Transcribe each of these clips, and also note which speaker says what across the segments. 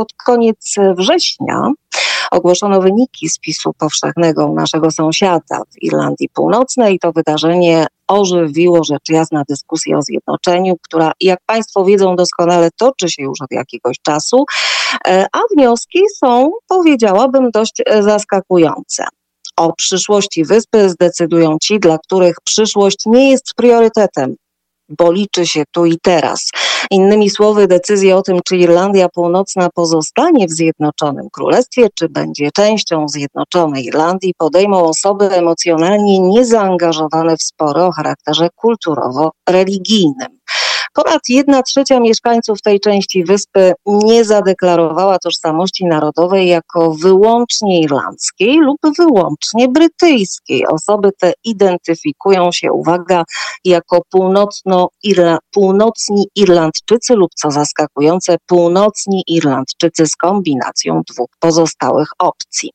Speaker 1: pod koniec września ogłoszono wyniki spisu powszechnego naszego sąsiada w Irlandii Północnej. To wydarzenie ożywiło rzecz jasna dyskusję o zjednoczeniu, która, jak Państwo wiedzą doskonale, toczy się już od jakiegoś czasu, e, a wnioski są, powiedziałabym, dość e, zaskakujące. O przyszłości wyspy zdecydują ci, dla których przyszłość nie jest priorytetem, bo liczy się tu i teraz. Innymi słowy, decyzję o tym, czy Irlandia Północna pozostanie w Zjednoczonym Królestwie, czy będzie częścią Zjednoczonej Irlandii, podejmą osoby emocjonalnie niezaangażowane w spory o charakterze kulturowo-religijnym. Ponad jedna trzecia mieszkańców tej części wyspy nie zadeklarowała tożsamości narodowej jako wyłącznie irlandzkiej lub wyłącznie brytyjskiej. Osoby te identyfikują się, uwaga, jako północno-irla, północni Irlandczycy lub co zaskakujące, północni Irlandczycy z kombinacją dwóch pozostałych opcji.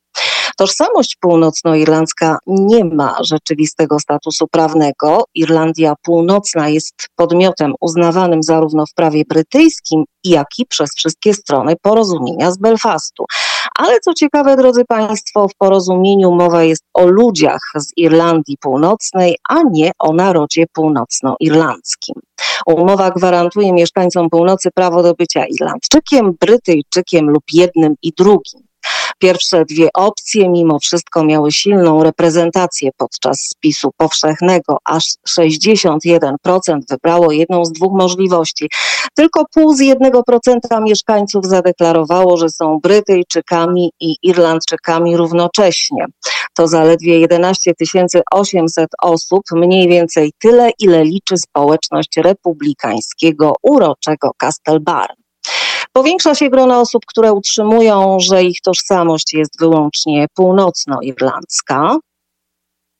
Speaker 1: Tożsamość północnoirlandzka nie ma rzeczywistego statusu prawnego. Irlandia Północna jest podmiotem uznawanym zarówno w prawie brytyjskim, jak i przez wszystkie strony porozumienia z Belfastu. Ale co ciekawe, drodzy Państwo, w porozumieniu mowa jest o ludziach z Irlandii Północnej, a nie o narodzie północnoirlandzkim. Umowa gwarantuje mieszkańcom północy prawo do bycia Irlandczykiem, Brytyjczykiem lub jednym i drugim. Pierwsze dwie opcje mimo wszystko miały silną reprezentację podczas spisu powszechnego. Aż 61% wybrało jedną z dwóch możliwości. Tylko pół z jednego procenta mieszkańców zadeklarowało, że są Brytyjczykami i Irlandczykami równocześnie. To zaledwie 11 800 osób, mniej więcej tyle, ile liczy społeczność republikańskiego uroczego Castelbarn. Powiększa się grono osób, które utrzymują, że ich tożsamość jest wyłącznie północnoirlandzka.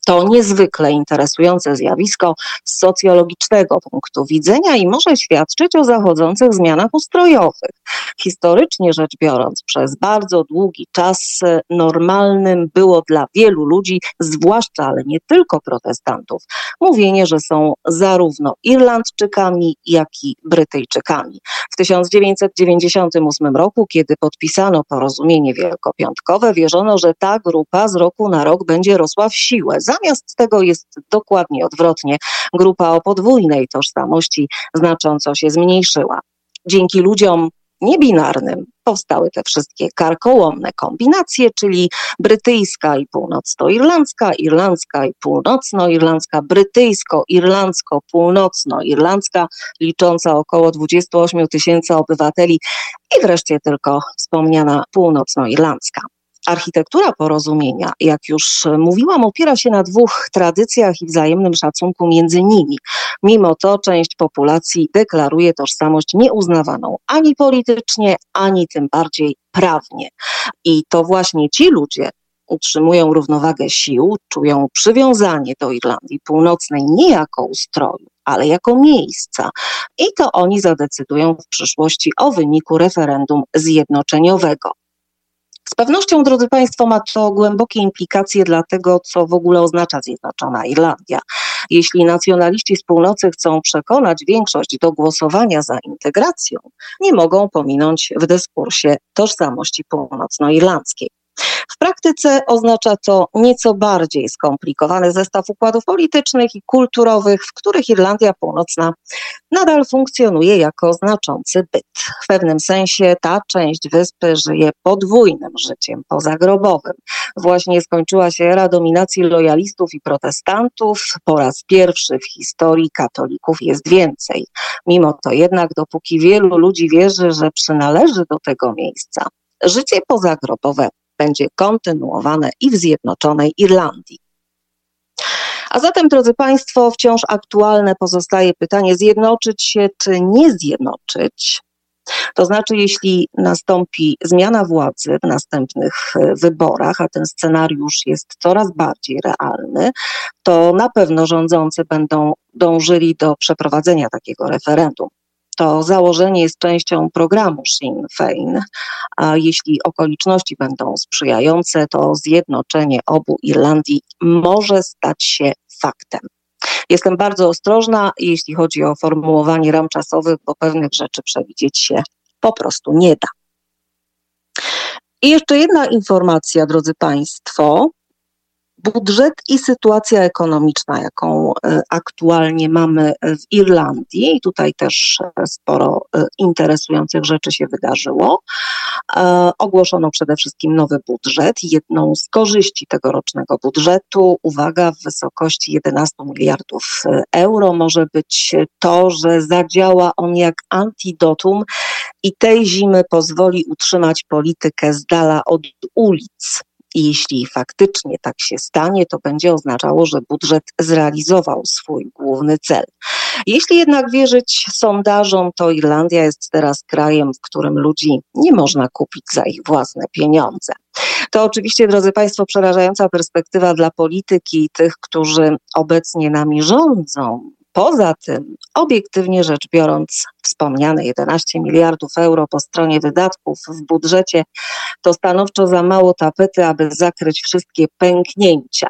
Speaker 1: To niezwykle interesujące zjawisko z socjologicznego punktu widzenia i może świadczyć o zachodzących zmianach ustrojowych. Historycznie rzecz biorąc, przez bardzo długi czas e, normalnym było dla wielu ludzi, zwłaszcza, ale nie tylko protestantów, mówienie, że są zarówno Irlandczykami, jak i Brytyjczykami. W 1998 roku, kiedy podpisano porozumienie wielkopiątkowe, wierzono, że ta grupa z roku na rok będzie rosła w siłę. Zamiast tego jest dokładnie odwrotnie. Grupa o podwójnej tożsamości znacząco się zmniejszyła. Dzięki ludziom niebinarnym powstały te wszystkie karkołomne kombinacje, czyli brytyjska i północnoirlandzka, irlandzka i północnoirlandzka, brytyjsko-irlandzko-północnoirlandzka, licząca około 28 tysięcy obywateli i wreszcie tylko wspomniana północnoirlandzka. Architektura porozumienia, jak już mówiłam, opiera się na dwóch tradycjach i wzajemnym szacunku między nimi. Mimo to część populacji deklaruje tożsamość nieuznawaną ani politycznie, ani tym bardziej prawnie. I to właśnie ci ludzie utrzymują równowagę sił, czują przywiązanie do Irlandii Północnej nie jako ustroju, ale jako miejsca. I to oni zadecydują w przyszłości o wyniku referendum zjednoczeniowego. Z pewnością, drodzy Państwo, ma to głębokie implikacje dla tego, co w ogóle oznacza Zjednoczona Irlandia. Jeśli nacjonaliści z północy chcą przekonać większość do głosowania za integracją, nie mogą pominąć w dyskursie tożsamości północnoirlandzkiej. W praktyce oznacza to nieco bardziej skomplikowany zestaw układów politycznych i kulturowych, w których Irlandia Północna nadal funkcjonuje jako znaczący byt. W pewnym sensie ta część wyspy żyje podwójnym życiem pozagrobowym. Właśnie skończyła się era dominacji lojalistów i protestantów. Po raz pierwszy w historii katolików jest więcej. Mimo to jednak, dopóki wielu ludzi wierzy, że przynależy do tego miejsca, życie pozagrobowe będzie kontynuowane i w Zjednoczonej Irlandii. A zatem, drodzy Państwo, wciąż aktualne pozostaje pytanie: zjednoczyć się czy nie zjednoczyć? To znaczy, jeśli nastąpi zmiana władzy w następnych e, wyborach, a ten scenariusz jest coraz bardziej realny, to na pewno rządzący będą dążyli do przeprowadzenia takiego referendum. To założenie jest częścią programu Sinn Féin, a jeśli okoliczności będą sprzyjające, to zjednoczenie obu Irlandii może stać się faktem. Jestem bardzo ostrożna, jeśli chodzi o formułowanie ram czasowych, bo pewnych rzeczy przewidzieć się po prostu nie da. I jeszcze jedna informacja, drodzy Państwo budżet i sytuacja ekonomiczna, jaką e, aktualnie mamy w Irlandii, i tutaj też e, sporo e, interesujących rzeczy się wydarzyło. Ogłoszono przede wszystkim nowy budżet. Jedną z korzyści tegorocznego budżetu, uwaga, w wysokości 11 miliardów euro może być to, że zadziała on jak antidotum i tej zimy pozwoli utrzymać politykę z dala od ulic. I jeśli faktycznie tak się stanie, to będzie oznaczało, że budżet zrealizował swój główny cel. Jeśli jednak wierzyć sondażom, to Irlandia jest teraz krajem, w którym ludzi nie można kupić za ich własne pieniądze. To oczywiście, drodzy Państwo, przerażająca perspektywa dla polityki i tych, którzy obecnie nami rządzą, Poza tym, obiektywnie rzecz biorąc, wspomniane 11 miliardów euro po stronie wydatków w budżecie to stanowczo za mało tapety, aby zakryć wszystkie pęknięcia.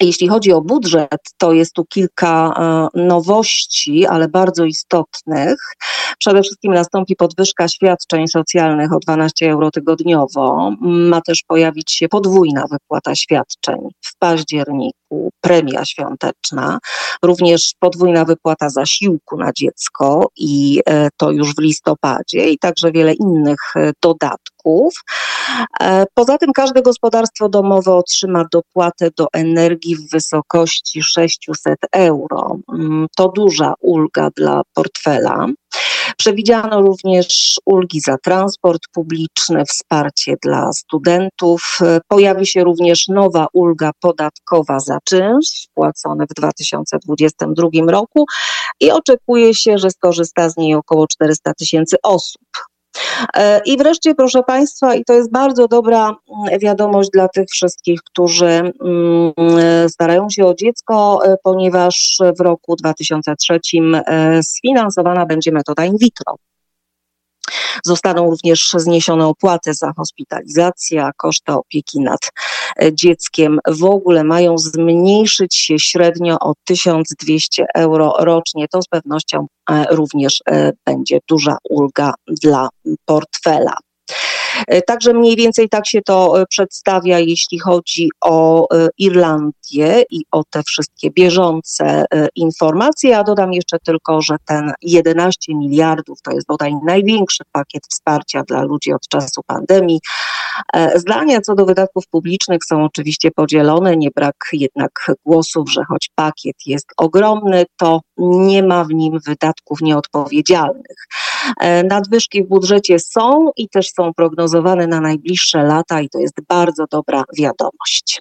Speaker 1: Jeśli chodzi o budżet, to jest tu kilka e, nowości, ale bardzo istotnych. Przede wszystkim nastąpi podwyżka świadczeń socjalnych o 12 euro tygodniowo. Ma też pojawić się podwójna wypłata świadczeń w październiku, premia świąteczna, również podwójna wypłata zasiłku na dziecko i e, to już w listopadzie i także wiele innych e, dodatków. Poza tym każde gospodarstwo domowe otrzyma dopłatę do energii w wysokości 600 euro. Mm, to duża ulga dla portfela. Przewidziano również ulgi za transport publiczny, wsparcie dla studentów. Pojawi się również nowa ulga podatkowa za czynsz płacony w 2022 roku i oczekuje się, że skorzysta z niej około 400 tysięcy osób. E, I wreszcie, proszę Państwa, i to jest bardzo dobra mm, wiadomość dla tych wszystkich, którzy mm, starają się o dziecko, e, ponieważ w roku 2003 e, sfinansowana będzie metoda in vitro. Zostaną również zniesione opłaty za hospitalizację, a koszty opieki nad e, dzieckiem w ogóle mają zmniejszyć się średnio o 1200 euro rocznie. To z pewnością e, również e, będzie duża ulga dla portfela. E, także mniej więcej tak się to e, przedstawia, jeśli chodzi o e, Irlandię i o te wszystkie bieżące informacje. Ja dodam jeszcze tylko, że ten 11 miliardów to jest bodaj największy pakiet wsparcia dla ludzi od czasu pandemii. Zdania co do wydatków publicznych są oczywiście podzielone, nie brak jednak głosów, że choć pakiet jest ogromny, to nie ma w nim wydatków nieodpowiedzialnych. Nadwyżki w budżecie są i też są prognozowane na najbliższe lata i to jest bardzo dobra wiadomość.